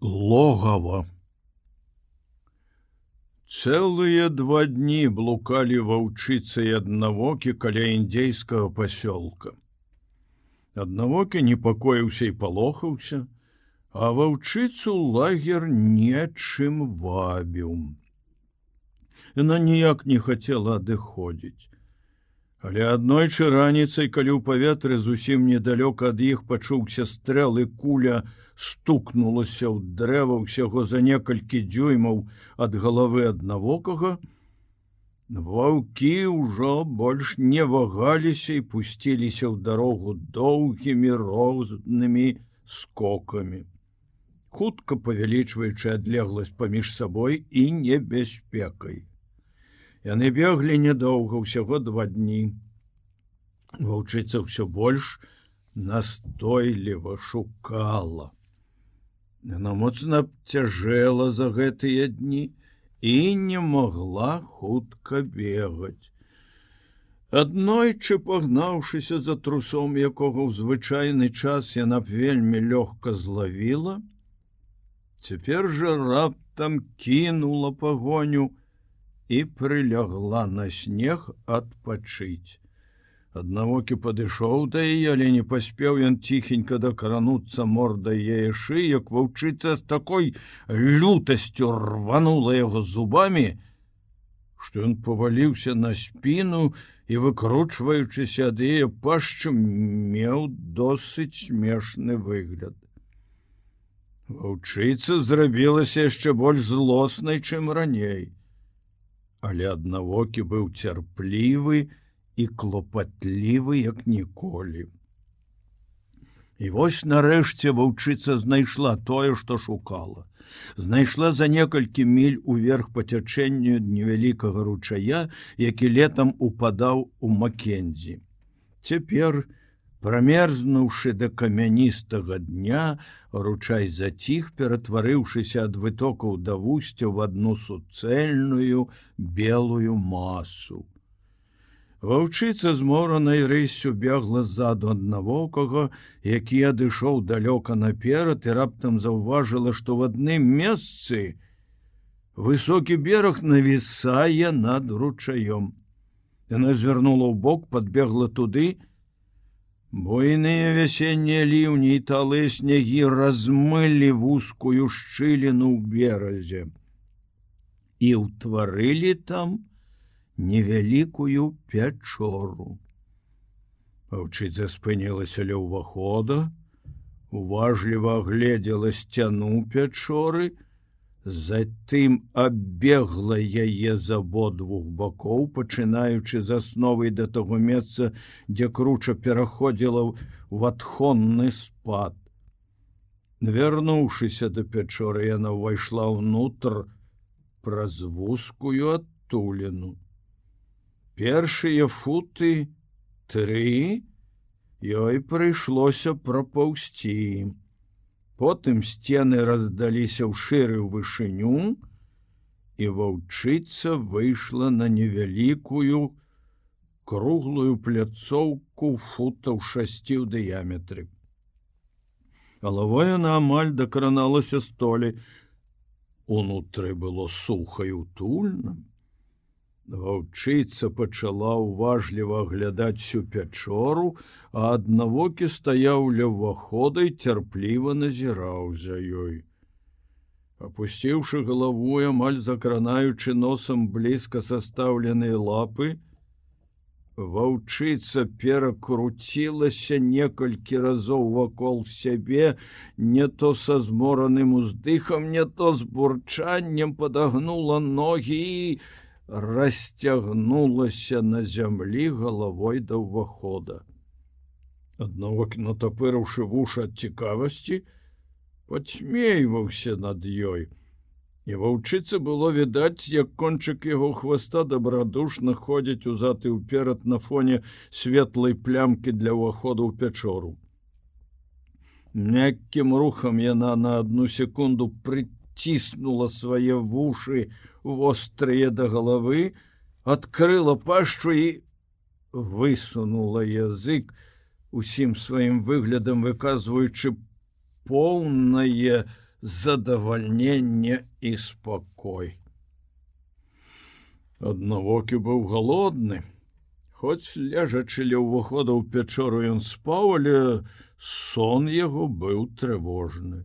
логава Цэлыя два дні блукалі ваўчыцы і аднавокі каля індзейскага пасёлка. Аднавокі непакоіўся і палохаўся, а ваўчыцу лагер нечым вабіў. Яна ніяк не хацела адыходзіць. Але аднойчы раніцай, калі ў паветры зусім недалёка ад іх пачуўся стрэл і куля стукнулася ў дрэва ўсяго за некалькі дзюймаў ад галавы аднавокага, Ваўкі ўжо больш не вагаліся і пусціліся ў дарогу доўгімі рознымі скокамі. Хутка павялічваючы адлегласць паміж сабой і небяспекай. Яны беглі нядоўга ўсяго два дні. Ваўчыцца ўсё больш настойліва шукала. Яна моцна абцяжэла за гэтыя дні і не могла хутка бегаць. Аднойчы пагнаўшыся за трусом, якога ў звычайны час яна б вельмі лёгка злавіла, Цяпер жа раптам кінула пагоню, і прылягла на снег адпачыць. Аднавокі падышоў да яе, але не паспеў ён ціхенька дакрануцца мордай яе шы, як ваўчыцца з такой лютасцю рванула яго зубамі, што ён паваліўся на спіну і выкручваючыся ад яе пашчу меў досыць смешны выгляд. Ваўчыца зрабілася яшчэ больш злоснай, чым раней але аднавокі быў цярплівы і клопатлівы як ніколі. І вось нарэшце ваўчыца знайшла тое, што шукала. Знайшла за некалькі міль уверх па цячэнню невялікага ручая, які летам упадаў у Макензі. Цяпер, Прамерзнуўшы да камяністага дня, ручай заціх, ператварыўшыся ад вытокаў да вусця в адну суцэльную белую масу. Ваўчыца зморанай рыссю бегла ззаду аднавокага, які адышоў далёка наперад і раптам заўважыла, што в адным месцы высокі бераг навісае над ручаём. Яна звярнула ў бок, подбегла туды, Буйныя вясеннія ліўні і талы снегі размылі вузкую шчыліну ў беразе і ўтварылі там невялікую пячору. Паўчыца спынілася ля ўвахода, уважліва агледзела сцяну пячоры, Затым абегла яе з абодвух бакоў, пачынаючы з асновай да таго месца, дзе круча пераходзіла ў адхонны спад. Вярнуўшыся да пячоры, яна ўвайшла ўнутр праз вузкую адтуліну. Першыя футы тры ёй прыйшлося прапаўсці. Потым сцены раздаліся ў шыры вышыню, і ваўчыца выйшла на невялікую круглую пляцоўку футаў шасці ў дыяметры. Галавой на амаль дакраналася столі. Унутры было сухай утульным. Ваўчыца пачала ўважліва аглядаць всю пячору, а аднавокі стаяў ля ўвахода і цярпліва назіраў за ёй. Апусціўшы галаву, амаль закранаючы носам блізка састаўленыя лапы, Ваўчыца перакруцілася некалькі разоў вакол сябе, не то са змораным уздыхам, не то з бурчаннем падагнула ногі і, расцягнулася на зямлі галавой да ўвахода. Адно натапырыўшы вуш ад цікавасці, подсмейваўся над ёй. І ваўчыца было відаць, як кончык яго хваста дабрадушна ходзіць узад і ўперад на фоне светлай плямкі для ўваходу ў пячору. Мяккім рухам яна на одну секунду прыціснула свае вушы, вострые да головы, открыла пашчу і высунула язык усім сваім выглядам выказваючы поўнае задавальненне і спакой. Аднавокі быў галодны, Хоць ляжачы ля ўвахода ў пячору ён спаў, але сон яго быў трывожны.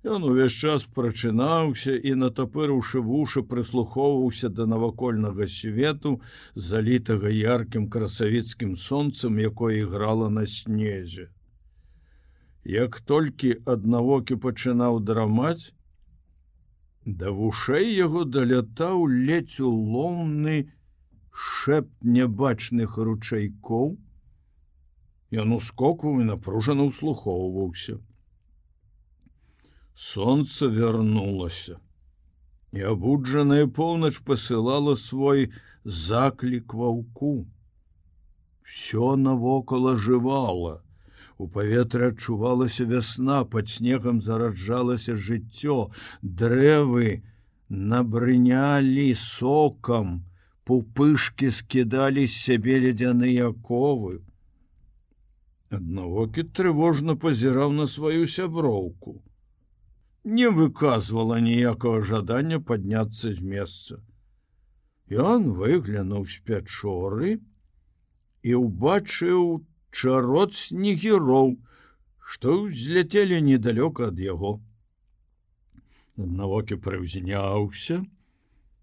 Ён увесь час прачынаўся і натапырыўшы вушы прыслухоўваўся да навакольнага свету, залітага яркім красавіцкім сонцам, якое іграла на снезе. Як толькі аднавокі пачынаў драмаць, да вушэй яго далятаў ледзь уломны шэп нябачных ручайкоў, Ён ускокваў і напружана ўслухоўваўся солнце вярнулася і абуджаная поўнач пасылала свой заклік ваўку все навокал ажывала у паветры адчувалася вясна под снегам зараджалася жыццё дрэвы набрынялі сокам пупышки скідалі з сябе ледзяныя ковы аднавокі трывожна пазіраў на сваю сяброўку не выказвала ніякага жадання падняцца з месца. Ён выглянуў з пячоры і ўбачыў чарот снегіроў, што ўзляцелі недалёка ад яго. Навокі прыўзняўся,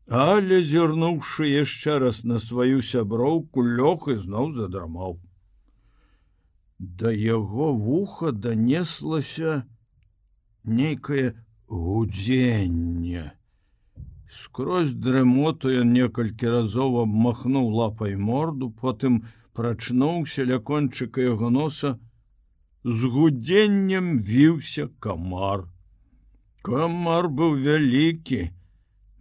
але зірнуўшы яшчэ раз на сваю сяброўку лёг і зноў задрамаў. Да яго вуха данеслася, нейкае гудзенне. Скрозь дрымоту ён некалькі разоў абмахнуў лапай морду, потым прачнуўся ля кончыка яго носа, з гудзеннем віўся камар. Камар быў вялікі.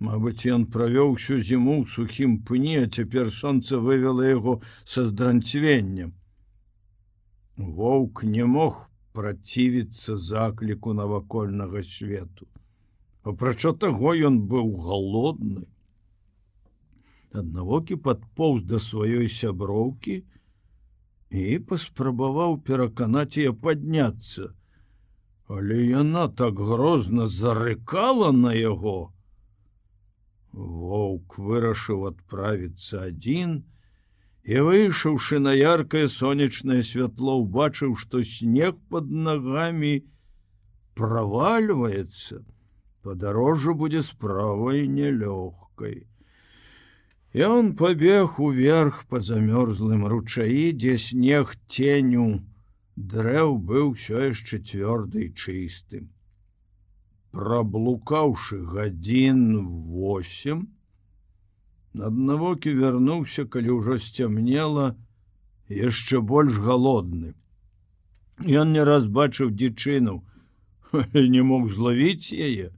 Мабыць, ён правёў усю зіму ў сухім пні, а цяпер сонца вывела яго са здранцвеннем. Воўк не мог працівіцца закліку навакольнага свету. Апрача таго ён быў галодны. Аднавокі падпоўз да сваёй сяброўкі і паспрабаваў пераканаць яе падняцца. Але яна так грозна зарыкала на яго. Воўк вырашыў адправіцца адзін, і выйшаўшы на яркое сонечное святло убачыў што снег под ногами проваливается подорожжу будзе справай нелёгкой и он побег уверх по замёрзлым ручаі дзе снег теню дрэў быў все яшчэ цвёрдый чыстым. Праблукаўшы гадзін 8 аднавокі вярнуўся калі ўжо сцямнела яшчэ больш галодны. Ён не раз бачыў дзічыну не мог злавіць яе.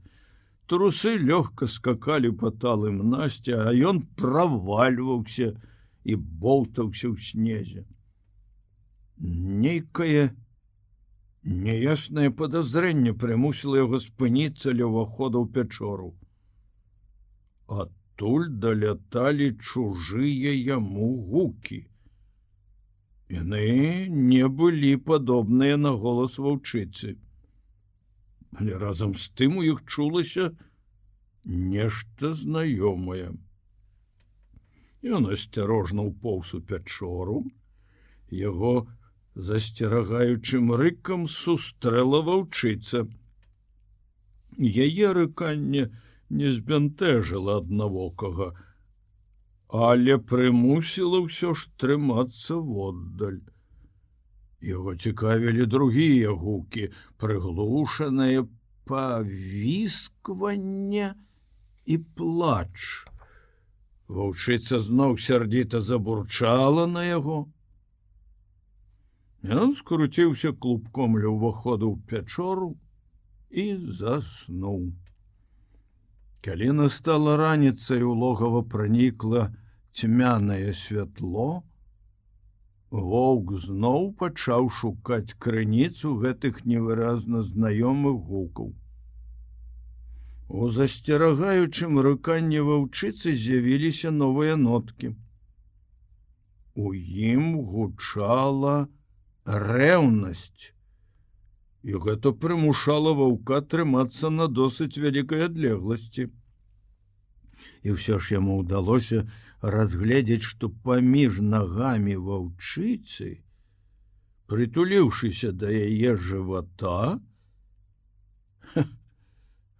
Трусы лёгка скакалі по талым насця а ён правальваўся і болтаўся ў снезе. Нейкае неяснае подазрэнне прымусіла яго спыніцца ля ўвахода ў пячору. От адтуль даляталі чужыя яму гукі. Яны не былі падобныя на голас ваўчыцы. Але разам з тым у іх чулася нешта знаёмае. Ён асцярожна ўпоўз у пячору, яго засцерагаючым рыкам сустрэла ваўчыца. Яе рыканне, не збянтэжыла аднавокага, але прымусіла ўсё ж трымацца воддаль. Яго цікавілі другія гукі, прыглушанае павіскванне і плач. Ваўчыца зноў сярдзіта забурчала на яго. Ён скруціўся клубком ля ўваходу ў пячору і заснуў. Калі настала раніцай у логава пранікла цьмянае святло, Воўк зноў пачаў шукаць крыніцу гэтых невыразна знаёмых гукаў. У засцерагаючым рыканні ваўчыцы з'явіліся новыя ноткі. У ім гучала рэўнасць, і гэта прымушала ваўка трымацца на досыць вялікай адлегласці. І ўсё ж яму ўдалося разгледзець, што паміж нагамі ваўчыцы, прытуліўшыся да яе жывата,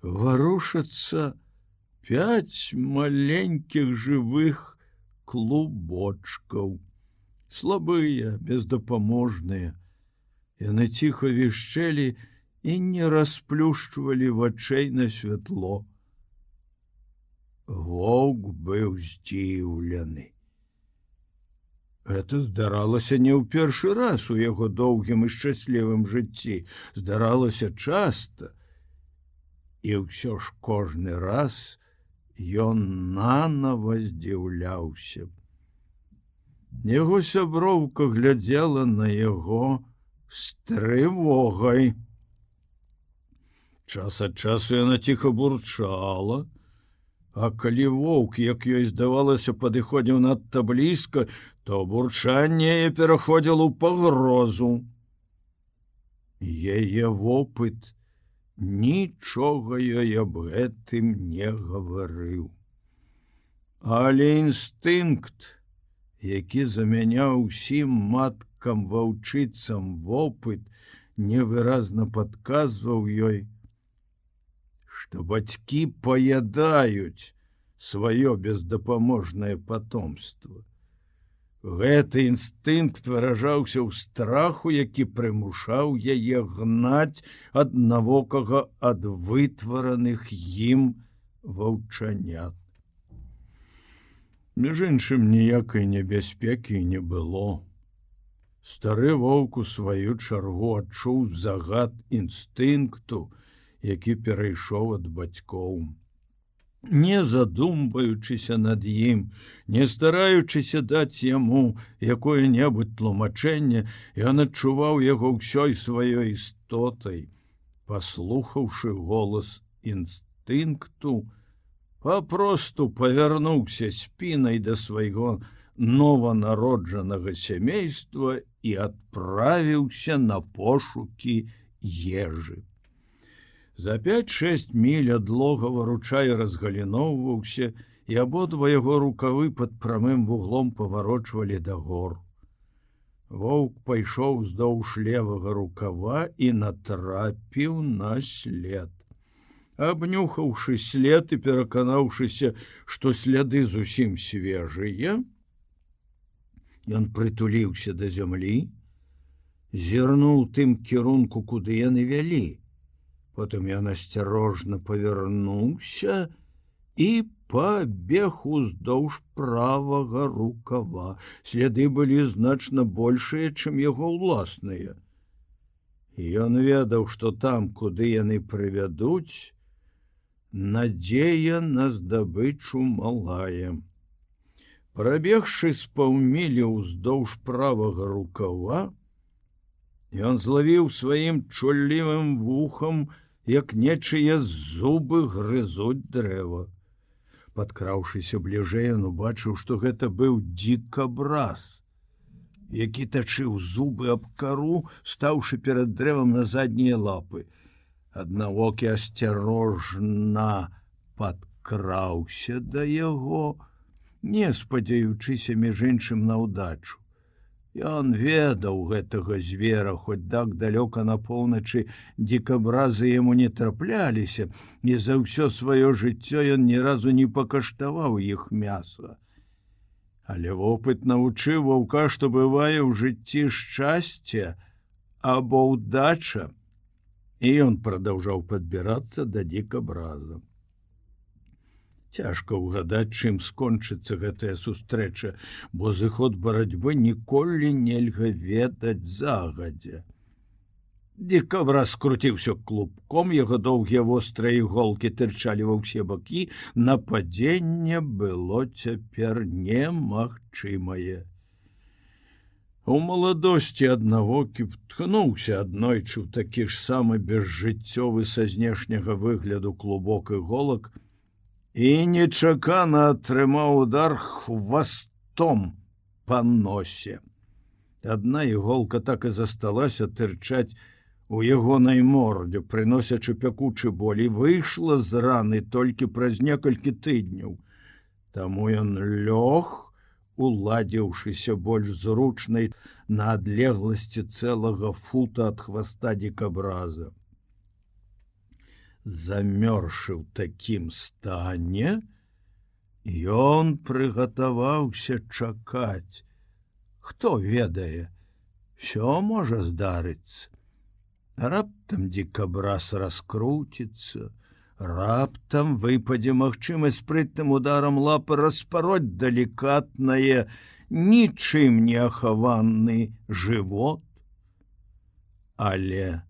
варушацца пять маленькіх жывых клубочкаў, слабыя, бездапаможныя, Яны ціха вішчэлі і не расплюшчвалі вачэй на святло. Воўк быў здзіўлены. Это здаралася не ў першы раз у яго доўгім і шчаслівым жыцці, здаралася часта. І ўсё ж кожны раз ён нанова здзіўляўся. Яго сяброўка глядзела на яго, з трывогай. Час ад часу яна ціха бурчала, А калі воўк, як ёй здавалася, падыходзіў надта блізка, то бурчанне пераходзіл у пагрозу. Яе вопыт нічога ёй аб гэтым не гаварыў. Але інстынкт, які замяняў усім матку, бабкам ваўчыцам вопыт невыразна падказваў ёй, што бацькі паядаюць сваё бездапаможнае патомство. Гэты інстынкт выражаўся ў страху, які прымушаў яе гнаць ад навокага ад вытвараных ім ваўчанят. Між іншым ніякай небяспекі не было. Стары воўк у сваю чаргу адчуў загад інстынкту, які перайшоў ад бацькоў. Не задумваючыся над ім, не стараючыся даць яму якое-небудзь тлумачэнне, ён адчуваў яго ўсёй сваёй істотай, паслухаўшы голас інстынкту, папросту павярнуўся спінай да свайго нованароджанага сямейства і адправіўся на пошукі ежы. За 5-6 міль адлога выручай разгаліноўваўся, і абодва яго рукавы пад прамым вуглом паварочвалі да гор. Воўк пайшоў здоўж левага рукава і натрапіў на след. Абнюхаўшы след і пераканаўшыся, што сляды зусім свежыя, Ён прытуліўся да зямлі, зірнуў тым кірунку, куды яны вялі. Потым ён асцярожна павярнуўся і пабег уздоўж правага рукава. Сляды былі значна большыя, чым яго ўласныя. Ён ведаў, што там, куды яны прывядуць, надзея на здабычу малаем. Прабегшы з паўмілі ўздоўж правага рукава, ён злавіў сваім чуллівым вухам, як нечыя зубы грызуць дрэва. Падкраўшыся бліжэй, ён убачыў, што гэта быў дзікабраз, які тачыў зубы аб кару, стаўшы перад дрэвам на заднія лапы. Аднавокі асцярожна падкраўся да яго, не спадзяючыся між іншым на ўдачу. Ён ведаў гэтага звера, хоць так далёка на поўначы дзікабразы яму не трапляліся, і за ўсё сваё жыццё ён ні разу не пакаштаваў іх мяса. Але вопыт навучыў ваўка, што бывае ў жыцці шчасце або ўдача, і ён прадаўжаў падбірацца да дзікабраза. Цяжка ўгадаць, чым скончыцца гэтая сустрэча, бо зыход барацьбы ніколі нельга ведаць загадзя. Дзікав раскруціўся клубком, яго доўгія вострыя іголкі тырчалі ва ўсе бакі, нападзенне было цяпер немагчымае. У маладосці аднаго кіпткнуўся аднойчы ў такі ж самы безжыццёвы са знешняга выгляду клубок іголак, і нечакана атрымаў удар хвастом па носе. Адна іголка так і засталася тырчаць у ягонай мордзе, прыносячы пякучы болі, выйшла з раны толькі праз некалькі тыдняў. Таму ён лёг, уладзіўшыся больш зручнай на адлегласці цэлага фута ад хваста дзікабраза. Замёршыў такім стане, Ён прыгатаваўся чакаць. Хто ведае, що можа здарыцца. Раптам дзікабраз раскруціцца, раптам выпадзе магчымасць спрытным ударам лапы распароть далікатнае, нічым не ахаваны жывот. Але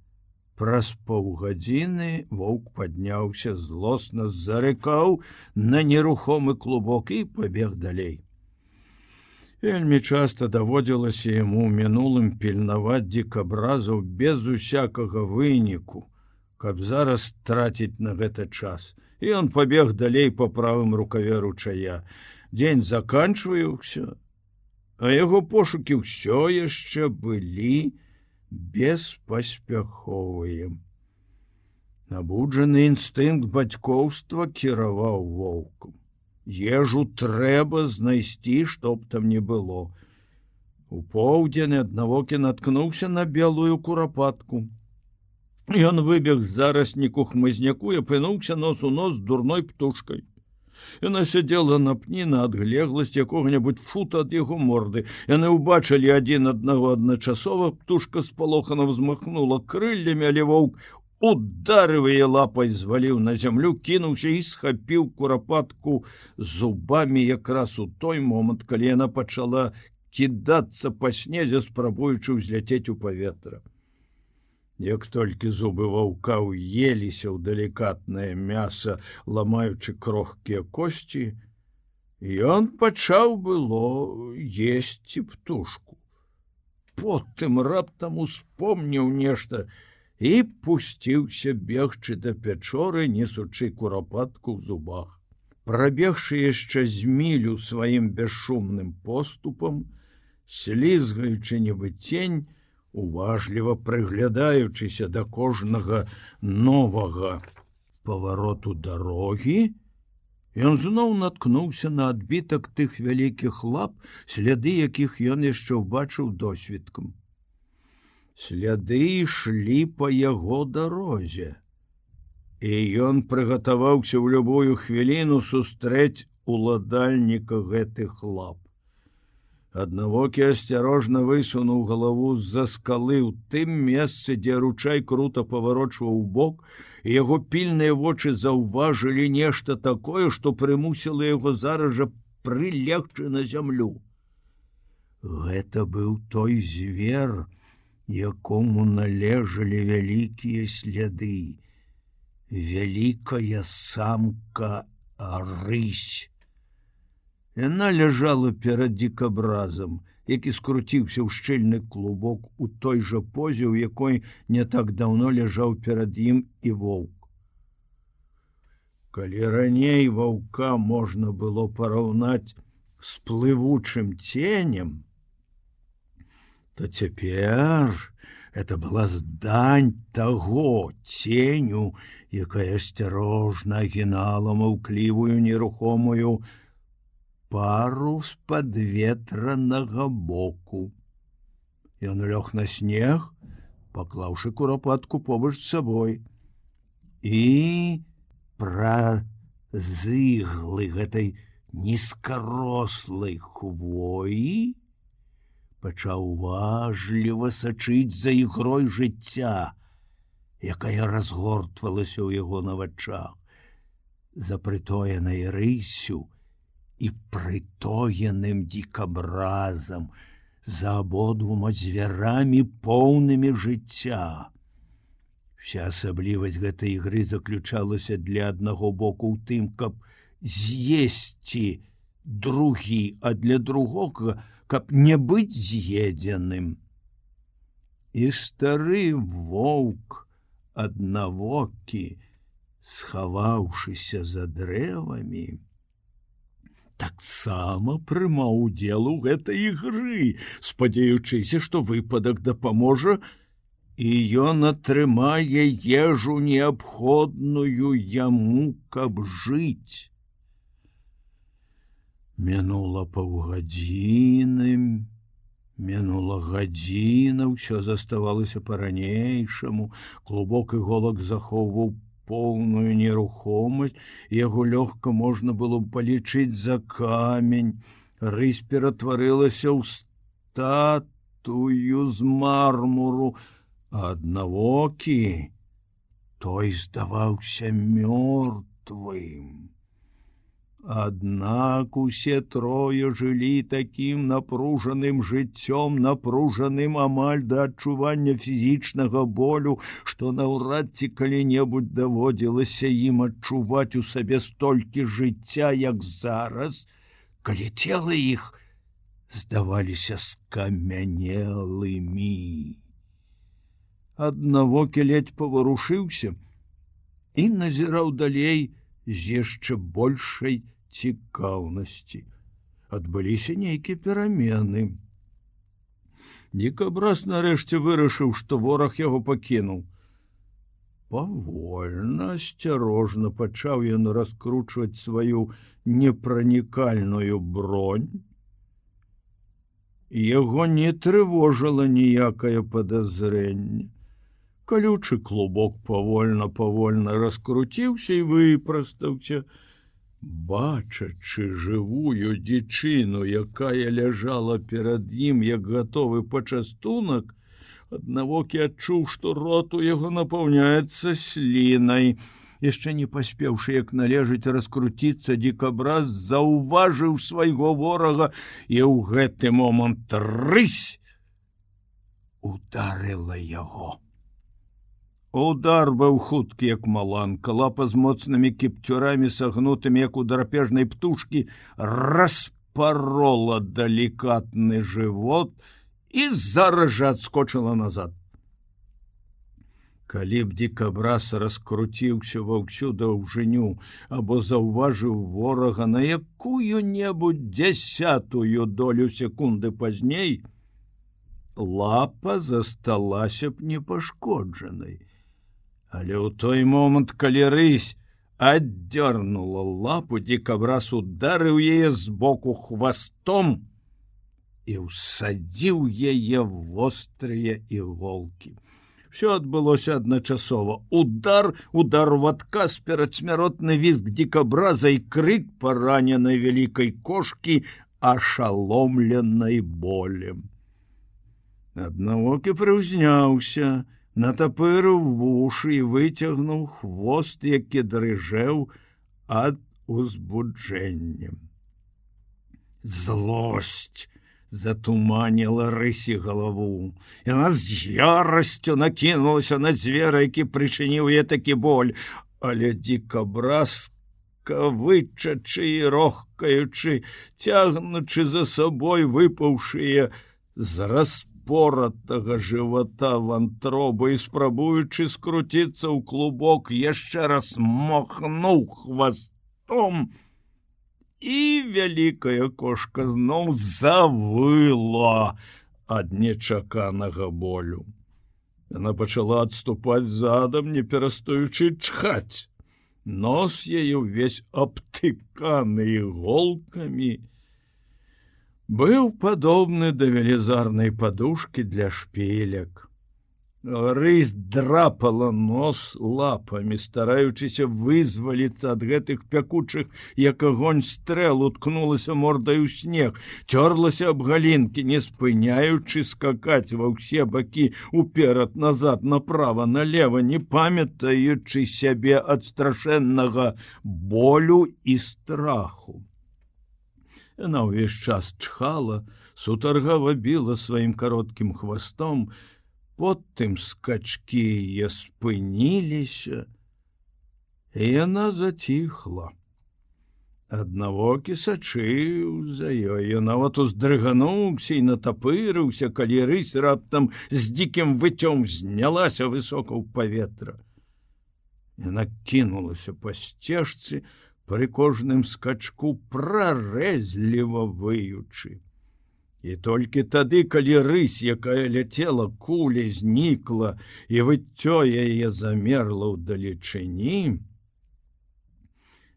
праз паўгадзіны воўк падняўся злосна зарыкаў на нерухомы клубок і пабег далей. Вельмі часта даводзілася яму мінулым пільнаваць дзікабразаў без усякага выніку, каб зараз траціць на гэта час. І ён пабег далей па правым рукаве ручая. Дзень заканчваюўся, а яго пошукі ўсё яшчэ былі, беспаспяховыя. Набуджаны інстынкт бацькоўства кіраваў воўкам. Ежу трэба знайсці, чтоб там не было. У поўдзень аднавокі наткнуўся на белую курапатку. Ён выбег з зарасніку хмызняку і апынуўся нос у нос дурной птушкой. Яна сядзела на пні на адглегласць якога-небудзь фута ад яго морды. Яны ўбачылі адзін аднаго адначасова птушка спалохана взмахнула крыльлямі, але воўк ударывае лапай зваліў на зямлю, кінуўся і схапіў курапатку зубамі якраз у той момант, калі яна пачала кідацца па снезе, спрабуючы ўзляцець у паветра. Як толькі зубы ваўка уеліся ў далікатнае мяса, ламаючы крохкія косці, ён пачаў было есці птушку. Потым раптам успомніў нешта і пусціўся бегчы да пячоры, несучы курапатку ў зубах. Прабегшы яшчэ з мілю сваім бесшумным поступам, слізгаючы нібы цень, уважліва прыглядаючыся да кожнага новага павароту дарогі, Ён зноў наткнуўся на адбітак тых вялікіх лап, сляды якіх ён яшчэ ўбачыў досведкам. Сляды ішлі па яго дарозе. І ён прыгатаваўся ў любую хвіліну сустрэць уладальніка гэтых лап. Аднавокі асцярожна высунуў галаву з-за скалы ў тым месцы, дзе ручай круто паварочваў бок, і яго пільныя вочы заўважылі нешта такое, што прымусіла яго зараз жа прылегчы на зямлю. Гэта быў той звер, якому належалі вялікія сляды. Вялікая самка рысь. Яна ляжала перад дзікабразам, які скруціўся ў шчыльны клубок у той жа позе, у якой не так даўно ляжаў перад ім і воўк. Калі раней ваўка можна было параўнаць з плывучым ценем, то цяпер это была здань таго ценю, якая асцярожна гінала маўклівую нерухомую, пару з-пад ветранага боку. Ён лёг на снег, паклаўшы курапатку побач з сабой і пра зыглы гэтай нізкарослай хвоі пачаў важліва сачыць за ігрой жыцця, якая разгортвалася ў яго на вачах, за прытоенай рысю, і прытоеным дзікабразам за абодвума звярамі поўнымі жыцця. Вся асаблівасць гэтай ігры заключалася для аднаго боку ў тым, каб з'есці другі, а для другога, каб не быць з'едзеным. І стары воўк аднавокі, схаваўшыся за дрэвамі, таксама прымаў удзел у гэтай ігры, спадзяючыся, што выпадак дапаможа і ён атрымае ежу неабходную яму, каб жыць. Мінула паўгадзіны, мінула гадзіна, ўсё заставалася па-ранейшаму, клубок іголак захоўваў поўную нерухомасць, яго лёгка можна было б палічыць за камень. Рысь ператварылася ў статую з мармуру, аднавокі той здаваўся мёртвым. Аднак усе трое жылі такім напружаным жыццём, напружаным амаль да адчування фізічнага болю, што наўрад ці калі-небудзь даводзілася ім адчуваць у сабе столькі жыцця, як зараз, калі цела іх здаваліся скамянелымі аднавокі ледь паварушыўся і назіраў далей з яшчэ большай цікаўнасці. Адбыліся нейкія перамены. Дікабраз нарэшце вырашыў, што вораг яго пакінуў. Павольна, асцярожна пачаў ён раскручваць сваю непранікальную бронь. Яго не трывожала ніякае падазрэнне калючы клубок павольна павольна раскруціўся і выпрастаўся бачачы жывую дзічыну якая ляжала перад ім як гатовы пачастунак аднавокі адчуў што рот у яго напаўняецца слінай. Яшчэ не паспеўшы як належыць раскруціцца дзікабраз заўважыў свайго ворага і ў гэты момант рысь ударыла яго Удар быў хуткі як маланка, лапа з моцнымі кіпцюрамі сагнутымі як у драпежнай птушкі распарола далікатны жывот і зараз жа адскочыла назад. Калі б дзікабрас раскруціўся ва ўсю даўжыню або заўважыў ворага на якую-небудзь дзясятую долю секунды пазней, лапа засталася б непашкоджанай. Але ў той момант, калі рысь аддзёрнула лапу, дзікабраз ударыў яе з боку хвастом і ўсадзіў яе вострыя іголкі. Всё адбылося адначасова. Удар, удар в адказ перадсмяротны віск дзікабраза і крык параненай вялікай кошкі ашаломленай болем. Аднавокі прыўзняўся, натапырыў вушы і выцягнуў хвост, які дрыжэў ад узбуджэння. Злосць затуманила рысі галаву. Яна з ярасцю накінулася на звера, які прычыніў я такі боль, але дзікабразка вычачы і рохкаючы, цягнучы за сабой выпаўшыя з распа упоратага жывата вантроба і спрабуючы скруціцца ў клубок яшчэ раз махнуў хвастом і вялікая кошка зноў завыла ад нечаканага болю. Яна пачала адступаць задам, не перастаючы чхаць. Нос яе ўвесь абтыканы іголкамі, быў падобны да велізарнай падушки для шпілек. Рысь драпала нос лапамі, стараючыся вызваліцца ад гэтых пякучых, як агонь стрэл уткнулася мордай у снег, цёрлася аб галінкі, не спыняючы скакаць ва ўсе бакі уперад назад направа налево, не памятаючы сябе ад страшэннага болю і страху. Яна ўвесь час чхала, сутаргава біла сваім кароткім хвастом, потым скачкі е спыніліся, і яна заціхла. Аднавокі сачыў за ёй, нават уздрыгануўся і натапырыўся, калі рысь раптам з дзікім выцём знялася высока ў паветра. Яна кінулася па сцежцы, пры кожным скачку прарэзліва выючы. І толькі тады, калі рысь, якая ляцела куля знікла і выццё яе замерла ў далечыні,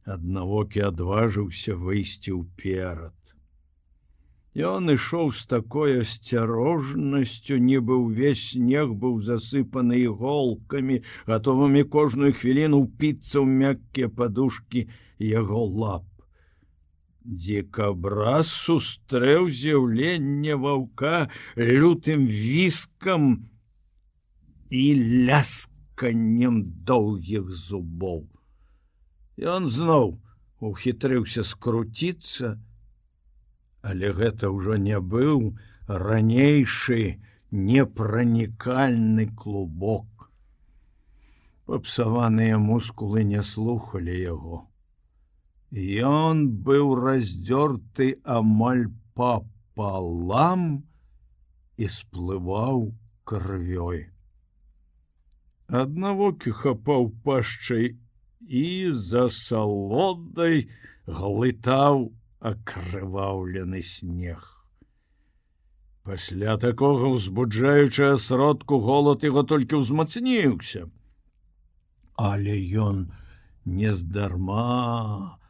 аднавокі адважыўся выйсці ўперад. Ён ішоў з такой асцярожнасцю, нібы ўвесь снег быў засыпаны іголкамі, гатовымі кожную хвіліну ўпіцца ў мяккія падушкі яго лап. Дзекабраз сустрэў з'яўленне ваўка лютым віскам і лясканнем доўгіх зубоў. Ён зноў ухітрыўся скруціцца, але гэта ўжо не быў ранейшы непранікальны клубок. Папсаваныя мускулы не слухали яго. Ён быў раздзёрты амаль папалам і сплываў крывёй. Аднавокі хапаў пашчай і за салодай глытаў акрываўлены снег. Пасля такога ўзбуджаючая сродку голод яго толькі ўзмацніўся. Але ён нездарма,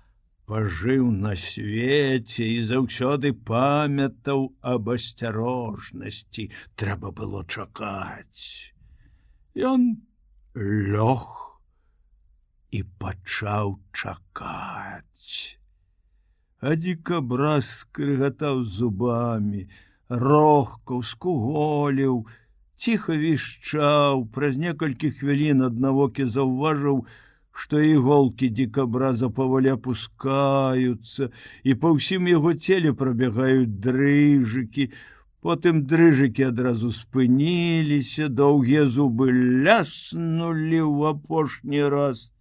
пажыў на свеце і заўсёды памятаў аб асцярожнасці. Трэба было чакаць. Ён лёг і пачаў чакаць. Адзікабраз скрыгатаў зубамі рохкаў скуголіў ціха вішчаў праз некалькі хвілін аднавокі заўважыў что іголки дикобраза паволі опускаются і по ўсім яго целе пробягаюць дрыжыкі. Потым дрыжыкі адразу спыніліся доўгія зубы ляснули ў апошні раз.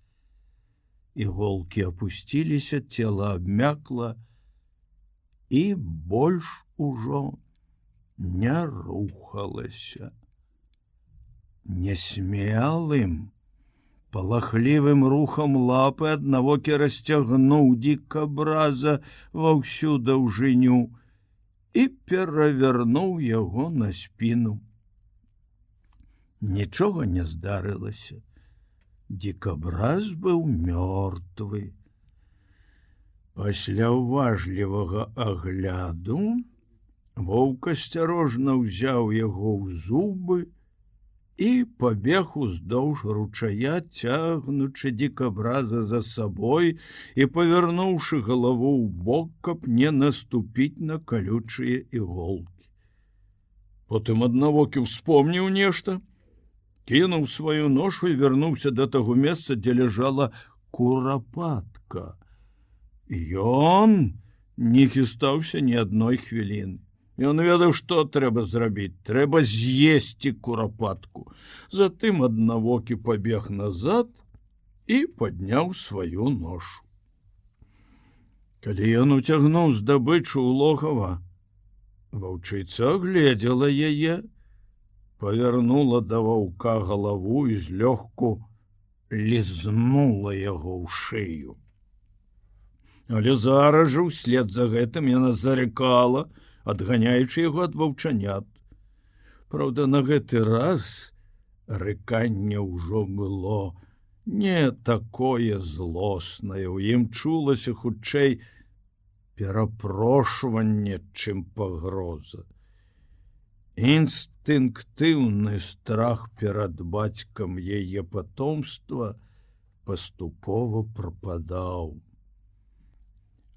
Іголки опусціліся тело абмякла і больш ужо не рухалася. Несмелым палахлівым рухам лапы аднавокі расцягнуў дзікабраза ва ўсю даўжыню і перавярнуў яго на спіну. Нічога не здарылася. Дзікабраз быў мёртвы. Пасля ўважлівага агляду воўк асцярожна ўзяў яго ў зубы, і пабег уздоўж ручая цягнучы дзікабраза за сабой і павярнуўшы галаву ў бок, каб не наступіць на калючыя іголкі. Потым аднавокі успомніў нешта, кінуў сваю ношу і вярнуўся да таго месца, дзе ляжала курапатка. Ён не хістаўся ні адной хвіліны. Ён ведаў, што трэба зрабіць, трэба з'есці курапатку. Затым аднавокі пабег назад і падняў сваю ношу. Калі ён уцягнуў здабычу ў логава, ваўчыца гледзела яе, павярнула да ваўка галаву і злёгку лізнула яго ў шыю. Але зараз жа ўслед за гэтым яна зарекала, адганяючы яго ад ваўчанят. Праўда, на гэты раз рыканне ўжо было не такое злоснае, у ім чулася хутчэй перапрошванне, чым пагроза. Інстынктыўны страх перад бацькам яе патомства паступова прападаў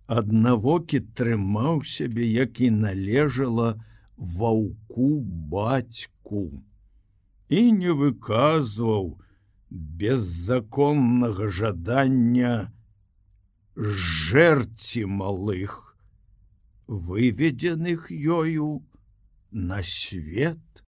аднавокі трымаў сябе як і належала ваўку бацьку і не выказваў беззаконнага жадання жэрці малых выведзеных ёю на свет